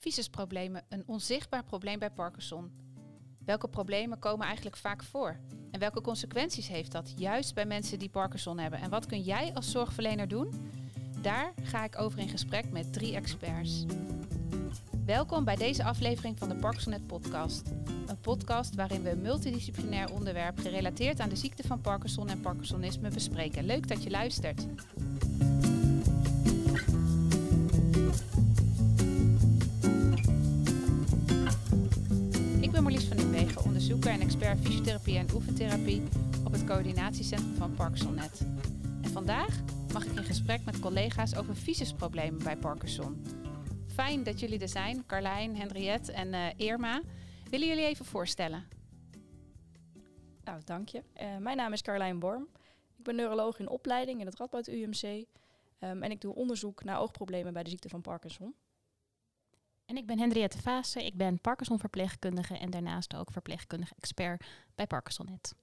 Visusproblemen een onzichtbaar probleem bij Parkinson. Welke problemen komen eigenlijk vaak voor? En welke consequenties heeft dat juist bij mensen die Parkinson hebben? En wat kun jij als zorgverlener doen? Daar ga ik over in gesprek met drie experts. Welkom bij deze aflevering van de Parkinsonet podcast. Een podcast waarin we een multidisciplinair onderwerp gerelateerd aan de ziekte van Parkinson en Parkinsonisme bespreken. Leuk dat je luistert. Fysiotherapie en oefentherapie op het coördinatiecentrum van Parkinsonnet. En vandaag mag ik in gesprek met collega's over visusproblemen bij Parkinson. Fijn dat jullie er zijn, Carlijn, Henriette en uh, Irma. Willen jullie even voorstellen? Nou, dank je. Uh, mijn naam is Carlijn Borm. Ik ben neuroloog in opleiding in het Radboud UMC. Um, ehm, en ik doe onderzoek naar oogproblemen bij de ziekte van Parkinson. En ik ben Henriette Vaassen. Ik ben Parkinson-verpleegkundige en daarnaast ook verpleegkundige expert bij Parkinsonnet.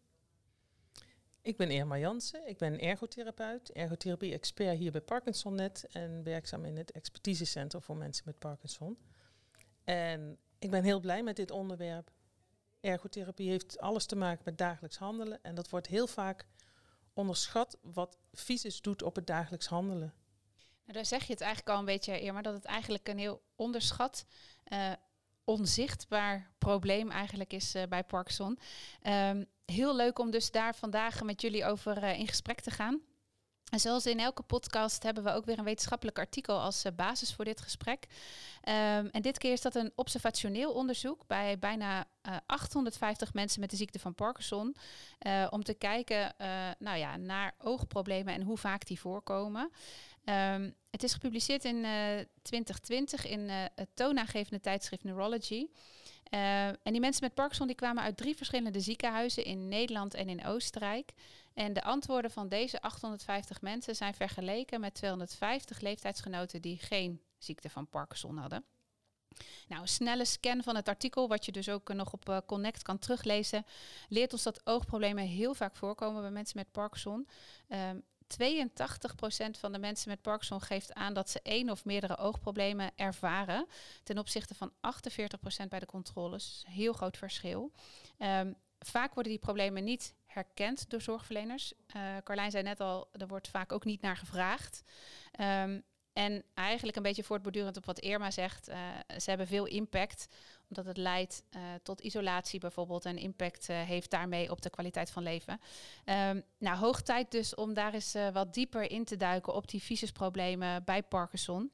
Ik ben Irma Jansen. Ik ben ergotherapeut, ergotherapie-expert hier bij Parkinsonnet en werkzaam in het expertisecentrum voor mensen met Parkinson. En ik ben heel blij met dit onderwerp. Ergotherapie heeft alles te maken met dagelijks handelen en dat wordt heel vaak onderschat wat fysisch doet op het dagelijks handelen. Nou, daar zeg je het eigenlijk al een beetje, Irma, dat het eigenlijk een heel onderschat, uh, onzichtbaar probleem eigenlijk is uh, bij Parkinson. Um, heel leuk om dus daar vandaag met jullie over uh, in gesprek te gaan. En zoals in elke podcast hebben we ook weer een wetenschappelijk artikel als basis voor dit gesprek. Um, en dit keer is dat een observationeel onderzoek bij bijna uh, 850 mensen met de ziekte van Parkinson. Om te kijken nou ja, naar oogproblemen en hoe vaak die voorkomen. Um, het is gepubliceerd in 2020 in het toonaangevende tijdschrift Neurology. Uh, en die mensen met Parkinson die kwamen uit drie verschillende ziekenhuizen in Nederland en in Oostenrijk. En de antwoorden van deze 850 mensen zijn vergeleken met 250 leeftijdsgenoten die geen ziekte van Parkinson hadden. Nou, een snelle scan van het artikel, wat je dus ook nog op uh, Connect kan teruglezen, leert ons dat oogproblemen heel vaak voorkomen bij mensen met Parkinson. Um, 82% van de mensen met Parkinson geeft aan dat ze één of meerdere oogproblemen ervaren. Ten opzichte van 48% bij de controles. Heel groot verschil. Um, vaak worden die problemen niet herkend door zorgverleners. Uh, Carlijn zei net al, er wordt vaak ook niet naar gevraagd. Um, en eigenlijk een beetje voortbordurend op wat Irma zegt, uh, ze hebben veel impact, omdat het leidt uh, tot isolatie bijvoorbeeld en impact uh, heeft daarmee op de kwaliteit van leven. Um, nou, hoog tijd dus om daar eens wat dieper in te duiken op die visusproblemen bij Parkinson.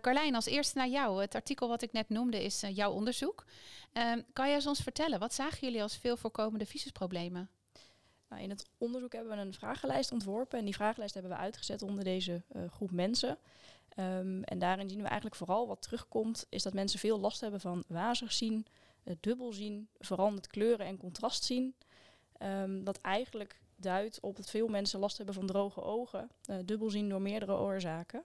Carlijn, als eerste naar jou. Het artikel wat ik net noemde is jouw onderzoek. Ehm, kan je ons vertellen, wat zagen jullie als veel voorkomende visusproblemen? Nou, in het onderzoek hebben we een vragenlijst ontworpen en die vragenlijst hebben we uitgezet onder deze uh, groep mensen. Um, en daarin zien we eigenlijk vooral wat terugkomt, is dat mensen veel last hebben van wazig zien, uh, dubbel zien, veranderd kleuren en contrast zien. Um, dat eigenlijk duidt op dat veel mensen last hebben van droge ogen, uh, dubbel zien door meerdere oorzaken.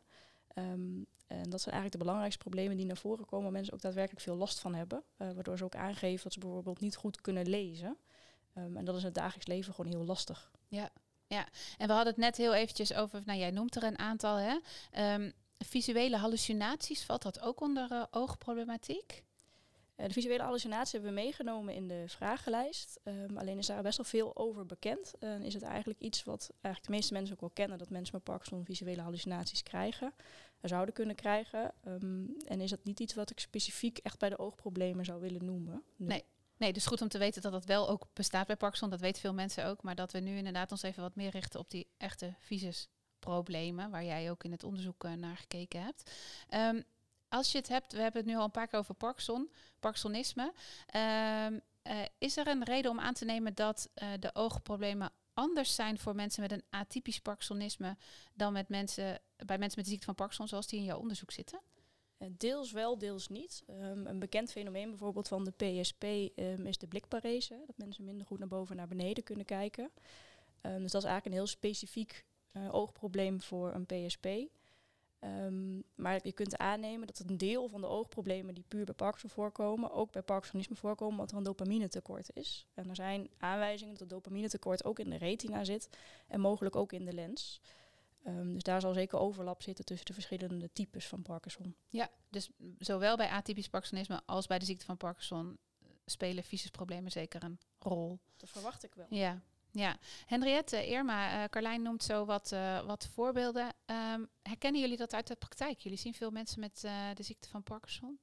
Um, en dat zijn eigenlijk de belangrijkste problemen die naar voren komen, waar mensen ook daadwerkelijk veel last van hebben. waardoor ze ook aangeven dat ze bijvoorbeeld niet goed kunnen lezen. Um, en dat is in het dagelijks leven gewoon heel lastig. Ja, ja. En we hadden het net heel eventjes over, nou jij noemt er een aantal, hè. Um, visuele hallucinaties, valt dat ook onder uh, oogproblematiek? Uh, de visuele hallucinaties hebben we meegenomen in de vragenlijst. Um, alleen is daar best wel veel over bekend. Uh, is het eigenlijk iets wat eigenlijk de meeste mensen ook wel kennen, dat mensen met Parkinson visuele hallucinaties krijgen, zouden kunnen krijgen. Um, en is dat niet iets wat ik specifiek echt bij de oogproblemen zou willen noemen? Nu. Nee. Nee, dus goed om te weten dat dat wel ook bestaat bij Parkinson. Dat weten veel mensen ook. Maar dat we nu inderdaad ons even wat meer richten op die echte visusproblemen. Waar jij ook in het onderzoek uh, naar gekeken hebt. Um, als je het hebt, we hebben het nu al een paar keer over Parkinson, Parkinsonisme. Um, uh, is er een reden om aan te nemen dat uh, de oogproblemen anders zijn voor mensen met een atypisch Parkinsonisme dan met mensen, bij mensen met de ziekte van Parkinson, zoals die in jouw onderzoek zitten? Eh, deels wel, deels niet. Um, een bekend fenomeen bijvoorbeeld van de PSP ehm, is de blikparese. Dat mensen minder goed naar boven en naar beneden kunnen kijken. Um, dus dat is eigenlijk een heel specifiek uh, oogprobleem voor een PSP. maar je kunt aannemen dat een deel van de oogproblemen die puur bij Parkinson voorkomen, ook bij Parkinsonisme voorkomen, omdat er een dopamine tekort is. En er zijn aanwijzingen dat dopamine tekort ook in de retina zit en mogelijk ook in de lens. Ehm, dus daar zal zeker overlap zitten tussen de verschillende types van Parkinson. Ja, dus zowel bij atypisch Parkinsonisme als bij de ziekte van Parkinson eh, spelen visusproblemen zeker een rol. Dat verwacht ik wel. Ja, ja. Henriette, Irma, uh, Carlijn noemt zo wat, uh, wat voorbeelden. Um, herkennen jullie dat uit de praktijk? Jullie zien veel mensen met uh, de ziekte van Parkinson?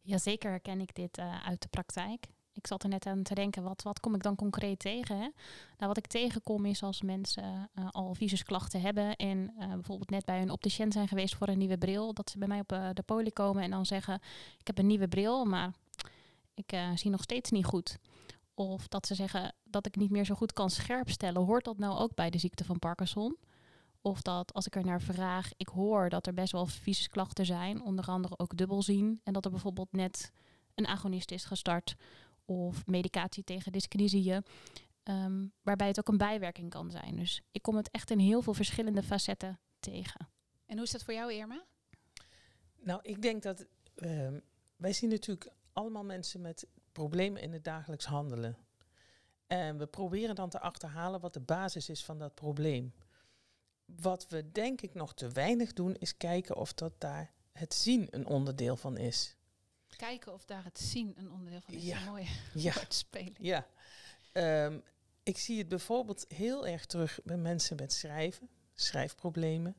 Jazeker herken ik dit uit de praktijk. Ik zat er net aan te denken, wat, wat kom ik dan concreet tegen? Hè? Nou, wat ik tegenkom is als mensen al visusklachten hebben en bijvoorbeeld net bij een opticien zijn geweest voor een nieuwe bril, dat ze bij mij op de poli komen en dan zeggen, ik heb een nieuwe bril, maar ik zie nog steeds niet goed. Of dat ze zeggen dat ik niet meer zo goed kan scherpstellen. Hoort dat nou ook bij de ziekte van Parkinson? Of dat als ik er naar vraag, ik hoor dat er best wel vieze klachten zijn, onder andere ook dubbelzien. En dat er bijvoorbeeld net een agonist is gestart of medicatie tegen dyskinesieën. Um, waarbij het ook een bijwerking kan zijn. Dus ik kom het echt in heel veel verschillende facetten tegen. En hoe is dat voor jou, Irma? Nou, ik denk dat uh, wij zien natuurlijk allemaal mensen met problemen in het dagelijks handelen. En we proberen dan te achterhalen wat de basis is van dat probleem. Wat we denk ik nog te weinig doen, is kijken of dat daar het zien een onderdeel van is. Kijken of daar het zien een onderdeel van is. Ja. Mooi Ja. spelen. Ja. Ehm, ik zie het bijvoorbeeld heel erg terug bij mensen met schrijven, schrijfproblemen.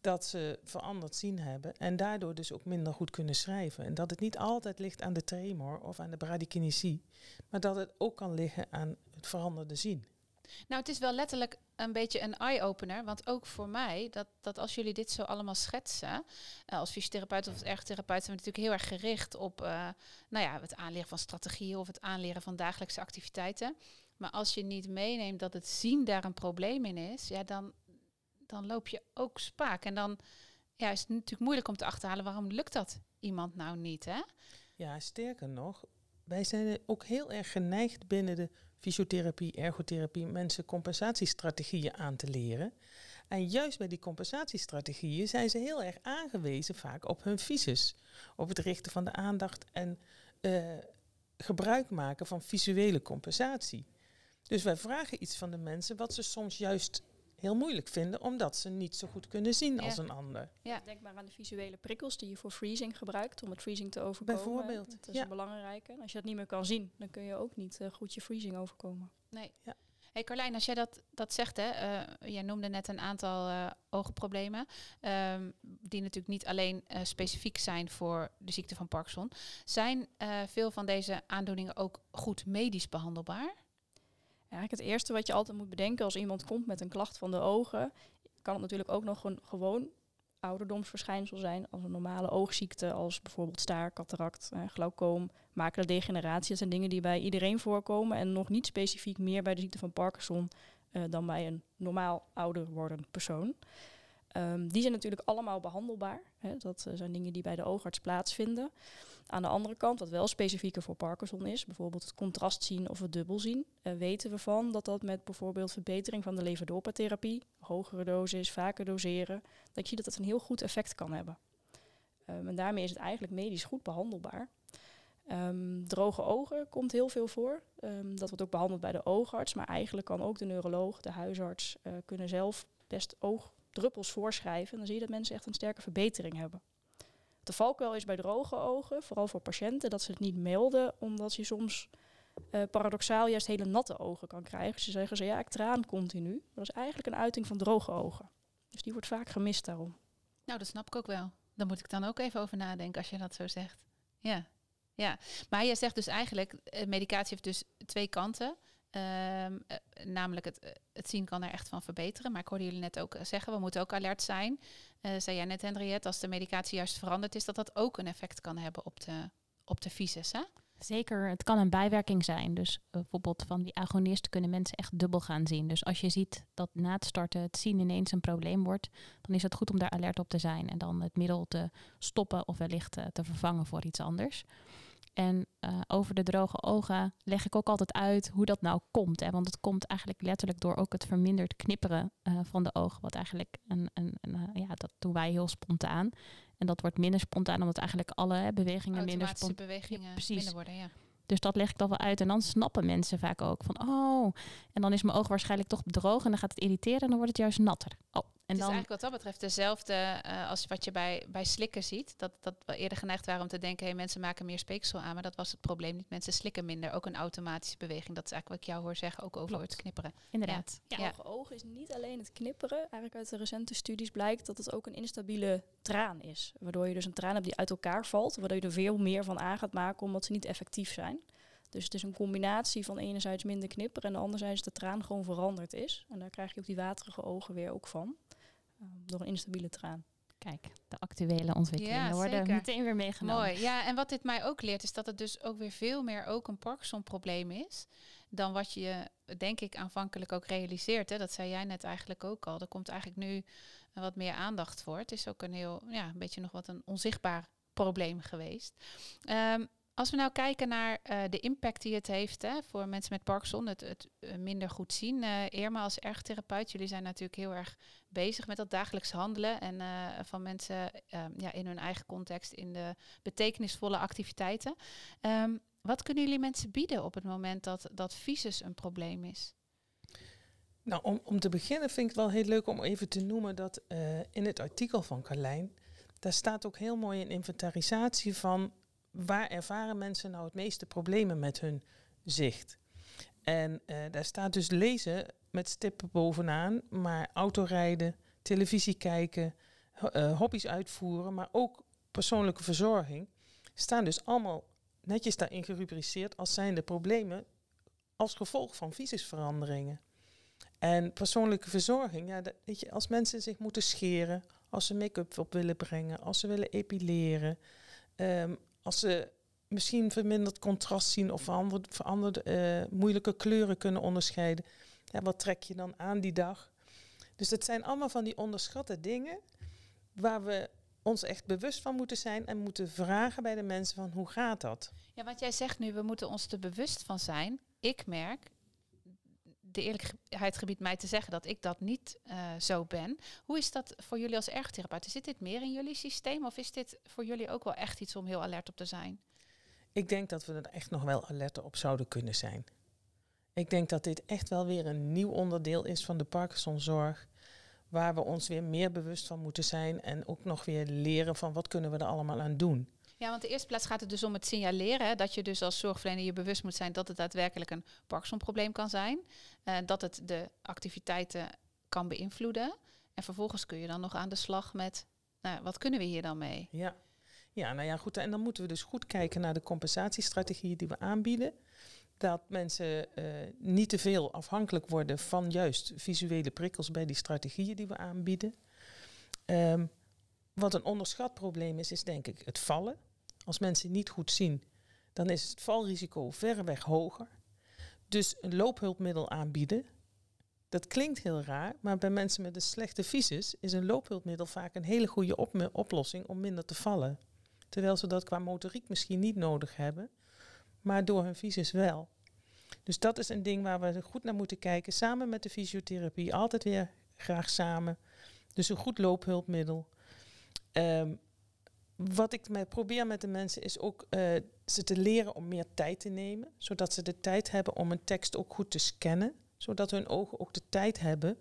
Dat ze veranderd zien hebben en daardoor dus ook minder goed kunnen schrijven. En dat het niet altijd ligt aan de tremor of aan de bradykinesie, maar dat het ook kan liggen aan het veranderde zien. Nou, het is wel letterlijk een beetje een eye-opener. Want ook voor mij, dat, dat als jullie dit zo allemaal schetsen, uh, als fysiotherapeut of ergotherapeut zijn we natuurlijk heel erg gericht op uh, nou ja, het aanleren van strategieën of het aanleren van dagelijkse activiteiten. Maar als je niet meeneemt dat het zien daar een probleem in is, ja, dan, dan loop je ook spaak. En dan ja, is het natuurlijk moeilijk om te achterhalen waarom lukt dat iemand nou niet, hè? Ja, sterker nog, wij zijn ook heel erg geneigd binnen de fysiotherapie, ergotherapie, mensen compensatiestrategieën aan te leren. En juist bij die compensatiestrategieën zijn ze heel erg aangewezen vaak op hun visus, op het richten van de aandacht en uh, gebruik maken van visuele compensatie. Dus wij vragen iets van de mensen wat ze soms juist heel moeilijk vinden, omdat ze niet zo goed kunnen zien ja. als een ander. Ja. Denk maar aan de visuele prikkels die je voor freezing gebruikt, om het freezing te overkomen. Bijvoorbeeld. Dat is ja. een belangrijke. Als je dat niet meer kan zien, dan kun je ook niet uh, goed je freezing overkomen. Nee. Ja. Hey Carlijn, als jij dat, dat zegt, hè, uh, jij noemde net een aantal uh, oogproblemen, um, die natuurlijk niet alleen uh, specifiek zijn voor de ziekte van Parkinson. Zijn veel van deze aandoeningen ook goed medisch behandelbaar? Eigenlijk het eerste wat je altijd moet bedenken als iemand komt met een klacht van de ogen, kan het natuurlijk ook nog een gewoon ouderdomsverschijnsel zijn als een normale oogziekte, als bijvoorbeeld staar, cataract, eh, glaucoom, degeneratie. Dat zijn dingen die bij iedereen voorkomen en nog niet specifiek meer bij de ziekte van Parkinson uh, dan bij een normaal ouder wordend persoon. Um, die zijn natuurlijk allemaal behandelbaar. Hè. Dat uh, zijn dingen die bij de oogarts plaatsvinden. Aan de andere kant, wat wel specifieker voor Parkinson is, bijvoorbeeld het contrast zien of het dubbelzien, uh, weten we van dat dat met bijvoorbeeld verbetering van de levodopa-therapie, hogere dosis, vaker doseren, dat je dat een heel goed effect kan hebben. Um, en daarmee is het eigenlijk medisch goed behandelbaar. Um, droge ogen komt heel veel voor. Dat wordt ook behandeld bij de oogarts, maar eigenlijk kan ook de neuroloog, de huisarts, uh, kunnen zelf best oogdruppels voorschrijven. En dan zie je dat mensen echt een sterke verbetering hebben. De valkuil is bij droge ogen, vooral voor patiënten, dat ze het niet melden, omdat je soms uh, paradoxaal juist hele natte ogen kan krijgen. Ze zeggen ze ja, ik traan continu. Dat is eigenlijk een uiting van droge ogen. Dus die wordt vaak gemist daarom. Nou, dat snap ik ook wel. Daar moet ik dan ook even over nadenken als je dat zo zegt. Ja, ja. maar je zegt dus eigenlijk, uh, medicatie heeft dus twee kanten. Um, uh, namelijk het, uh, het zien kan er echt van verbeteren. Maar ik hoorde jullie net ook zeggen, we moeten ook alert zijn. Uh, zei jij net, Henriette, als de medicatie juist veranderd is, dat dat ook een effect kan hebben op de, op de visus, hè? Zeker, het kan een bijwerking zijn. Dus bijvoorbeeld van die agonist kunnen mensen echt dubbel gaan zien. Dus als je ziet dat na het starten het zien ineens een probleem wordt, dan is het goed om daar alert op te zijn en dan het middel te stoppen of wellicht te vervangen voor iets anders. En uh, over de droge ogen leg ik ook altijd uit hoe dat nou komt. Hè? Want het komt eigenlijk letterlijk door ook het verminderd knipperen uh, van de ogen. Wat eigenlijk een, een, een uh, ja, dat doen wij heel spontaan. En dat wordt minder spontaan omdat eigenlijk alle hè, bewegingen minder spontaan bewegingen ja, minder worden. Ja. Dus dat leg ik dan wel uit. En dan snappen mensen vaak ook van, oh, en dan is mijn oog waarschijnlijk toch droog en dan gaat het irriteren en dan wordt het juist natter. Oh, En het is dan, eigenlijk wat dat betreft dezelfde eh, als wat je bij, bij slikken ziet. Dat, dat we eerder geneigd waren om te denken, hey, mensen maken meer speeksel aan. Maar dat was het probleem niet. Mensen slikken minder. Ook een automatische beweging. Dat is eigenlijk wat ik jou hoor zeggen, ook over Klopt. het knipperen. inderdaad. Ja. Ja. Ogen is niet alleen het knipperen. Eigenlijk uit de recente studies blijkt dat het ook een instabiele traan is. Waardoor je dus een traan hebt die uit elkaar valt. Waardoor je er veel meer van aan gaat maken omdat ze niet effectief zijn. Dus het is een combinatie van enerzijds minder knipperen en anderzijds de traan gewoon veranderd is. En daar krijg je ook die waterige ogen weer ook van. Ehm, door een instabiele traan. Kijk, de actuele ontwikkelingen Ja, worden zeker. meteen weer meegenomen. Mooi. Ja, en wat dit mij ook leert, is dat het dus ook weer veel meer ook een Parkinson-probleem is. Dan wat je, denk ik, aanvankelijk ook realiseert. Hè. Dat zei jij net eigenlijk ook al. Er komt eigenlijk nu wat meer aandacht voor. Het is ook een heel, ja, een beetje nog wat een onzichtbaar probleem geweest. Ehm, als we nou kijken naar eh, de impact die het heeft hè, voor mensen met Parkinson, het, het eh, minder goed zien. Eh Irma als ergotherapeut, jullie zijn natuurlijk heel erg bezig met dat dagelijks handelen en van mensen ehm, ja, in hun eigen context in de betekenisvolle activiteiten. Ehm, wat kunnen jullie mensen bieden op het moment dat, dat visus een probleem is? Nou, om, om te beginnen vind ik het wel heel leuk om even te noemen dat in het artikel van Carlijn, daar staat ook heel mooi een inventarisatie van waar ervaren mensen nou het meeste problemen met hun zicht. En eh, daar staat dus lezen met stippen bovenaan, maar autorijden, televisie kijken, eh, hobby's uitvoeren, maar ook persoonlijke verzorging, staan dus allemaal netjes daarin gerubriceerd als zijnde problemen als gevolg van visusveranderingen. En persoonlijke verzorging, ja, weet je, als mensen zich moeten scheren, als ze make-up op willen brengen, als ze willen epileren, ehm, als ze misschien verminderd contrast zien of veranderd, veranderde eh, moeilijke kleuren kunnen onderscheiden, ja, wat trek je dan aan die dag? Dus dat zijn allemaal van die onderschatte dingen waar we ons echt bewust van moeten zijn en moeten vragen bij de mensen van hoe gaat dat? Ja, want jij zegt nu, we moeten ons er bewust van zijn. Ik merk, de eerlijkheid gebiedt mij te zeggen dat ik dat niet eh, zo ben. Hoe is dat voor jullie als ergotherapeut? Zit dit meer in jullie systeem of is dit voor jullie ook wel echt iets om heel alert op te zijn? Ik denk dat we er echt nog wel alerter op zouden kunnen zijn. Ik denk dat dit echt wel weer een nieuw onderdeel is van de Parkinsonzorg. Waar we ons weer meer bewust van moeten zijn. En ook nog weer leren van wat kunnen we er allemaal aan doen. Ja, want de eerste plaats gaat het dus om het signaleren. Hè, dat je dus als zorgverlener je bewust moet zijn dat het daadwerkelijk een Parkinson-probleem kan zijn. eh, dat het de activiteiten kan beïnvloeden. En vervolgens kun je dan nog aan de slag met, nou, wat kunnen we hier dan mee? Ja. ja, nou ja, goed. En dan moeten we dus goed kijken naar de compensatiestrategieën die we aanbieden. Dat mensen eh, niet te veel afhankelijk worden van juist visuele prikkels bij die strategieën die we aanbieden. Ehm, wat een onderschat probleem is, is denk ik het vallen. Als mensen niet goed zien, dan is het valrisico verreweg hoger. Dus een loophulpmiddel aanbieden, dat klinkt heel raar, maar bij mensen met een slechte visus is een loophulpmiddel vaak een hele goede oplossing om minder te vallen. Terwijl ze dat qua motoriek misschien niet nodig hebben, maar door hun visus wel. Dus dat is een ding waar we goed naar moeten kijken, samen met de fysiotherapie, altijd weer graag samen. Dus een goed loophulpmiddel. Ehm, wat ik met, probeer met de mensen is ook eh, ze te leren om meer tijd te nemen, zodat ze de tijd hebben om een tekst ook goed te scannen, zodat hun ogen ook de tijd hebben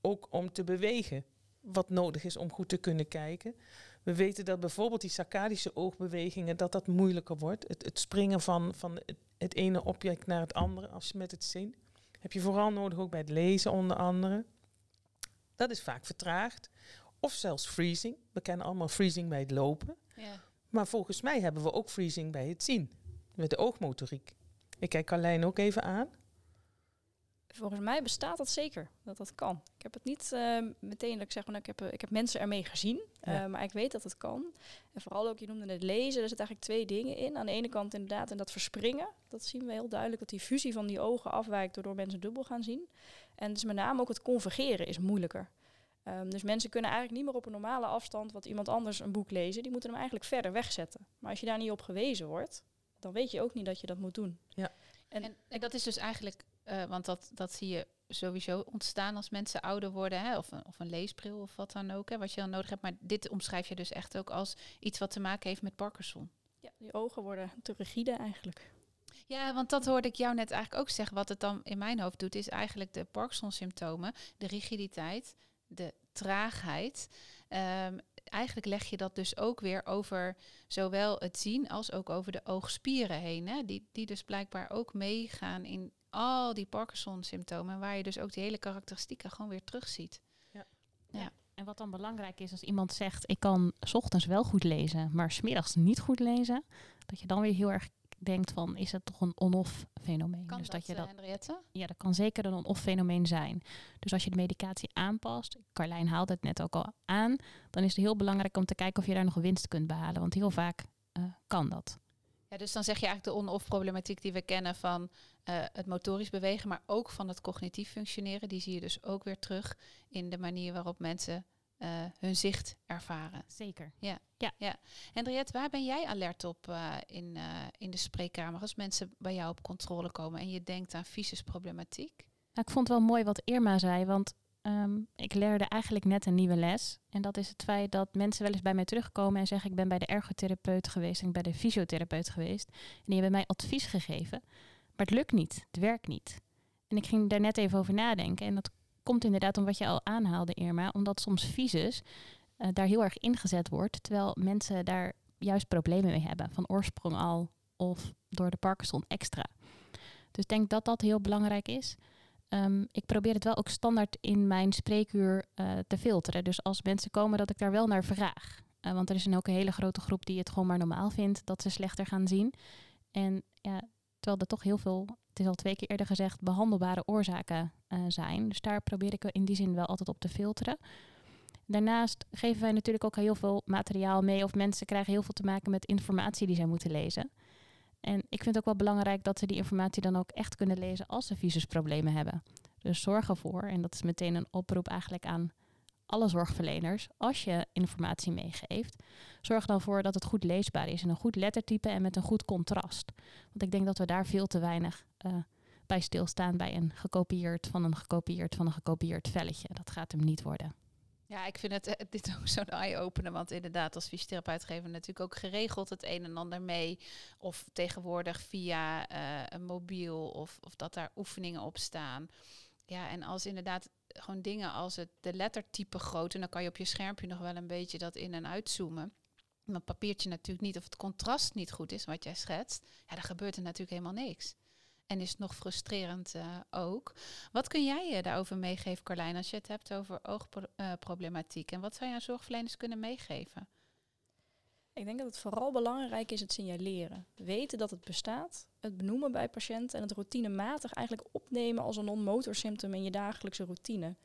ook om te bewegen, wat nodig is om goed te kunnen kijken. We weten dat bijvoorbeeld die saccadische oogbewegingen, dat dat moeilijker wordt. Het, het springen van, van het, ene object naar het andere, als je met het zien. Heb je vooral nodig ook bij het lezen onder andere. Dat is vaak vertraagd. Of zelfs freezing. We kennen allemaal freezing bij het lopen. Ja. Maar volgens mij hebben we ook freezing bij het zien. Met de oogmotoriek. Ik kijk Carlijn ook even aan. Volgens mij bestaat dat zeker, dat dat kan. Ik heb het niet eh, meteen dat ik zeg, van, ik, heb, eh, ik heb mensen ermee gezien, Ja. eh, maar ik weet dat het kan. En vooral ook, je noemde het lezen, er zitten eigenlijk twee dingen in. Aan de ene kant inderdaad in dat verspringen, dat zien we heel duidelijk, dat die fusie van die ogen afwijkt, waardoor mensen dubbel gaan zien. En dus met name ook het convergeren is moeilijker. Ehm, dus mensen kunnen eigenlijk niet meer op een normale afstand wat iemand anders een boek lezen. Die moeten hem eigenlijk verder wegzetten. Maar als je daar niet op gewezen wordt, dan weet je ook niet dat je dat moet doen. Ja. En, En, en dat is dus eigenlijk, eh, want dat, dat zie je sowieso ontstaan als mensen ouder worden, hè, of, een, of een leesbril of wat dan ook, hè, wat je dan nodig hebt. Maar dit omschrijf je dus echt ook als iets wat te maken heeft met Parkinson. ja, die ogen worden te rigide eigenlijk. Ja, want dat hoorde ik jou net eigenlijk ook zeggen. Wat het dan in mijn hoofd doet, is eigenlijk de Parkinson-symptomen, de rigiditeit, de traagheid. Ehm, eigenlijk leg je dat dus ook weer over zowel het zien als ook over de oogspieren heen. Hè? Die, die dus blijkbaar ook meegaan in al die Parkinson-symptomen. Waar je dus ook die hele karakteristieken gewoon weer terugziet. Ja. ja. En wat dan belangrijk is als iemand zegt, ik kan s ochtends wel goed lezen, maar smiddags niet goed lezen, dat je dan weer heel erg denkt van, is het toch een on-off fenomeen? Kan dus dat, dat je dat, Henriette? Ja, dat kan zeker een on-off fenomeen zijn. Dus als je de medicatie aanpast, Carlijn haalde het net ook al aan, dan is het heel belangrijk om te kijken of je daar nog winst kunt behalen. Want heel vaak uh, kan dat. Ja, dus dan zeg je eigenlijk de on-off problematiek die we kennen van uh, het motorisch bewegen, maar ook van het cognitief functioneren. Die zie je dus ook weer terug in de manier waarop mensen uh, hun zicht ervaren. Zeker. Ja. ja. ja. Henriette, waar ben jij alert op uh, in, in de spreekkamer als mensen bij jou op controle komen en je denkt aan visusproblematiek? Nou, ik vond het wel mooi wat Irma zei, want Um, ik leerde eigenlijk net een nieuwe les. En dat is het feit dat mensen wel eens bij mij terugkomen en zeggen: Ik ben bij de ergotherapeut geweest en ik ben bij de fysiotherapeut geweest. En die hebben mij advies gegeven. Maar het lukt niet, het werkt niet. En ik ging daar net even over nadenken. En dat komt inderdaad om wat je al aanhaalde, Irma, omdat soms visus uh, daar heel erg ingezet wordt, terwijl mensen daar juist problemen mee hebben, van oorsprong al of door de Parkinson extra. Dus ik denk dat dat heel belangrijk is. Um, ik probeer het wel ook standaard in mijn spreekuur uh, te filteren. Dus als mensen komen, dat ik daar wel naar vraag. Uh, want er is een ook een hele grote groep die het gewoon maar normaal vindt dat ze slechter gaan zien. En ja, terwijl er toch heel veel, het is al twee keer eerder gezegd, behandelbare oorzaken uh, zijn. Dus daar probeer ik in die zin wel altijd op te filteren. Daarnaast geven wij natuurlijk ook heel veel materiaal mee. Of mensen krijgen heel veel te maken met informatie die zij moeten lezen. En ik vind het ook wel belangrijk dat ze die informatie dan ook echt kunnen lezen als ze visusproblemen hebben. Dus zorg ervoor, en dat is meteen een oproep eigenlijk aan alle zorgverleners, als je informatie meegeeft, zorg dan voor dat het goed leesbaar is in een goed lettertype en met een goed contrast. Want ik denk dat we daar veel te weinig uh, bij stilstaan bij een gekopieerd van een gekopieerd van een gekopieerd velletje. Dat gaat hem niet worden. Ja, ik vind het eh, dit ook zo'n eye-opener. Want inderdaad, als fysiotherapeut geven we natuurlijk ook geregeld het een en ander mee. Of tegenwoordig via uh, een mobiel of, of dat daar oefeningen op staan. Ja, en als inderdaad gewoon dingen als het de lettertype groot... en dan kan je op je schermpje nog wel een beetje dat in- en uitzoomen. Maar papiertje natuurlijk niet, of het contrast niet goed is, wat jij schetst... ja, dan gebeurt er natuurlijk helemaal niks. En is nog frustrerend uh, ook. Wat kun jij je daarover meegeven, Carlijn, als je het hebt over oogproblematiek? En wat zou je aan zorgverleners kunnen meegeven? Ik denk dat het vooral belangrijk is het signaleren. Weten dat het bestaat, het benoemen bij patiënten en het routinematig eigenlijk opnemen als een non-motor in je dagelijkse routine.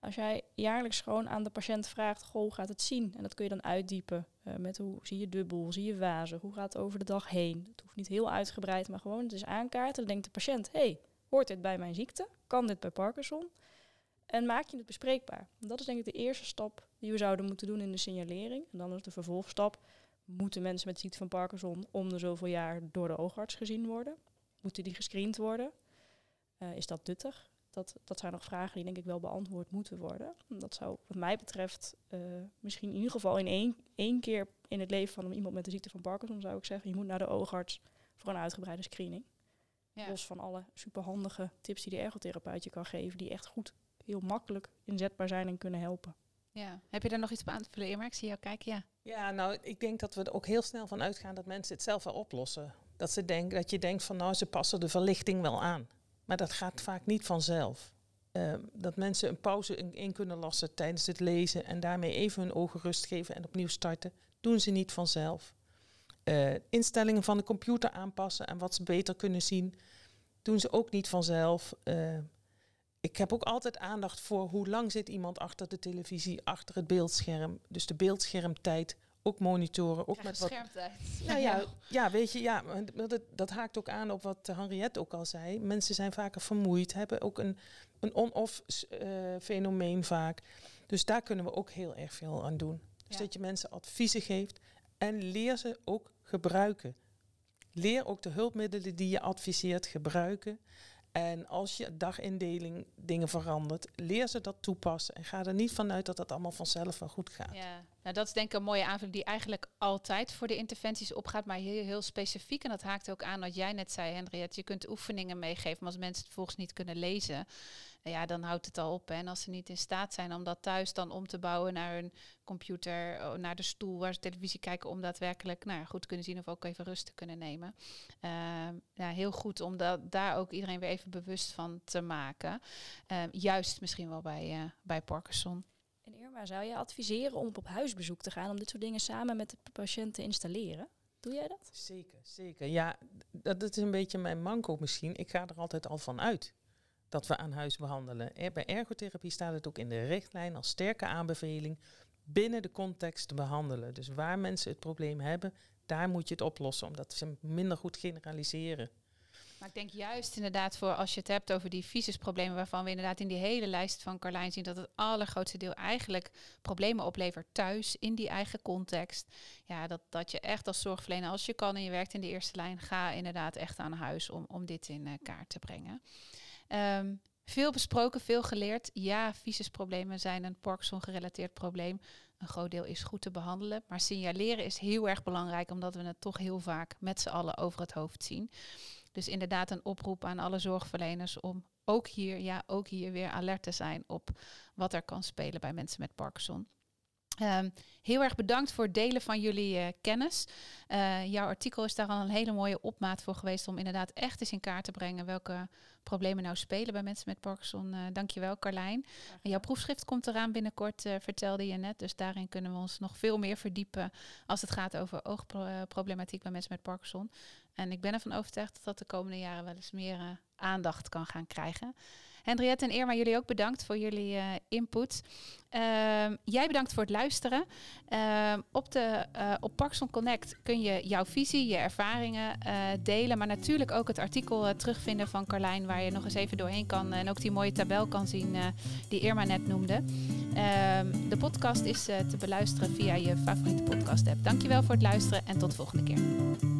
Als jij jaarlijks gewoon aan de patiënt vraagt, goh, gaat het zien? En dat kun je dan uitdiepen uh, met hoe zie je dubbel, zie je wazig, hoe gaat het over de dag heen? Het hoeft niet heel uitgebreid, maar gewoon het is aankaarten. Dan denkt de patiënt, hey, hoort dit bij mijn ziekte? Kan dit bij Parkinson? En maak je het bespreekbaar. Dat is denk ik de eerste stap die we zouden moeten doen in de signalering. En dan is de vervolgstap, moeten mensen met ziekte van Parkinson om de zoveel jaar door de oogarts gezien worden? Moeten die gescreend worden? Uh, is dat nuttig? Dat, dat zijn nog vragen die denk ik wel beantwoord moeten worden. Dat zou wat mij betreft uh, misschien in ieder geval in één, één keer in het leven van iemand met de ziekte van Parkinson zou ik zeggen, je moet naar de oogarts voor een uitgebreide screening. Ja. Los van alle superhandige tips die de ergotherapeut je kan geven, die echt goed, heel makkelijk inzetbaar zijn en kunnen helpen. Ja, heb je daar nog iets op aan te vullen, Irma? Ik zie jou kijken, ja. Ja, nou, ik denk dat we er ook heel snel van uitgaan dat mensen het zelf wel oplossen. Dat, ze denken, dat je denkt van, nou, ze passen de verlichting wel aan. Maar dat gaat vaak niet vanzelf. Uh, dat mensen een pauze in, kunnen lassen tijdens het lezen en daarmee even hun ogen rust geven en opnieuw starten, doen ze niet vanzelf. Uh, instellingen van de computer aanpassen en wat ze beter kunnen zien, doen ze ook niet vanzelf. Uh, ik heb ook altijd aandacht voor hoe lang zit iemand achter de televisie, achter het beeldscherm. Dus de beeldschermtijd ook monitoren. Ook met wat schermtijd. Nou ja, ja, weet je, ja, dat, dat haakt ook aan op wat Henriette ook al zei. Mensen zijn vaker vermoeid, hebben ook een, een on-off uh, fenomeen vaak. Dus daar kunnen we ook heel erg veel aan doen. Dus ja. dat je mensen adviezen geeft en leer ze ook gebruiken. Leer ook de hulpmiddelen die je adviseert gebruiken. En als je dagindeling dingen verandert, leer ze dat toepassen. En ga er niet vanuit dat dat allemaal vanzelf wel goed gaat. Ja, Nou, dat is denk ik een mooie aanvulling die eigenlijk altijd voor de interventies opgaat, maar heel, heel specifiek. En dat haakt ook aan wat jij net zei, Henriette. Je kunt oefeningen meegeven, maar als mensen het volgens niet kunnen lezen, ja, dan houdt het al op. Hè. En als ze niet in staat zijn om dat thuis dan om te bouwen naar hun computer, oh, naar de stoel waar ze televisie kijken, om daadwerkelijk nou, goed te kunnen zien of ook even rust te kunnen nemen. Ehm, ja, heel goed om dat, daar ook iedereen weer even bewust van te maken. Ehm, juist misschien wel bij, uh, bij Parkinson. En Irma, zou je adviseren om op huisbezoek te gaan om dit soort dingen samen met de patiënt te installeren? Doe jij dat? Zeker, zeker. Ja, dat is een beetje mijn manco misschien. Ik ga er altijd al van uit dat we aan huis behandelen. Bij ergotherapie staat het ook in de richtlijn als sterke aanbeveling binnen de context te behandelen. Dus waar mensen het probleem hebben, daar moet je het oplossen, omdat ze minder goed generaliseren. Maar ik denk juist inderdaad voor als je het hebt over die visusproblemen, waarvan we inderdaad in die hele lijst van Carlijn zien dat het allergrootste deel eigenlijk problemen oplevert thuis, in die eigen context. Ja, dat, dat je echt als zorgverlener, als je kan en je werkt in de eerste lijn, ga inderdaad echt aan huis om, om dit in uh, kaart te brengen. Um, veel besproken, veel geleerd. Ja, visusproblemen zijn een Parkinson-gerelateerd probleem. Een groot deel is goed te behandelen. Maar signaleren is heel erg belangrijk, omdat we het toch heel vaak met z'n allen over het hoofd zien. Dus inderdaad een oproep aan alle zorgverleners om ook hier, ja, ook hier weer alert te zijn op wat er kan spelen bij mensen met Parkinson. Um, heel erg bedankt voor het delen van jullie uh, kennis. Uh, jouw artikel is daar al een hele mooie opmaat voor geweest om inderdaad echt eens in kaart te brengen welke problemen nou spelen bij mensen met Parkinson. Uh, dankjewel Carlijn. Jouw proefschrift komt eraan binnenkort, vertelde je net. Dus daarin kunnen we ons nog veel meer verdiepen als het gaat over oogproblematiek bij mensen met Parkinson. En ik ben ervan overtuigd dat dat de komende jaren wel eens meer aandacht kan gaan krijgen. Henriette en Irma, jullie ook bedankt voor jullie uh, input. Uh, jij bedankt voor het luisteren. Uh, op, de, uh, op Parkson Connect kun je jouw visie, je ervaringen uh, delen. Maar natuurlijk ook het artikel terugvinden van Carlijn, waar je nog eens even doorheen kan. En ook die mooie tabel kan zien die Irma net noemde. Ehm, de podcast is te beluisteren via je favoriete podcast app. Dankjewel voor het luisteren en tot de volgende keer.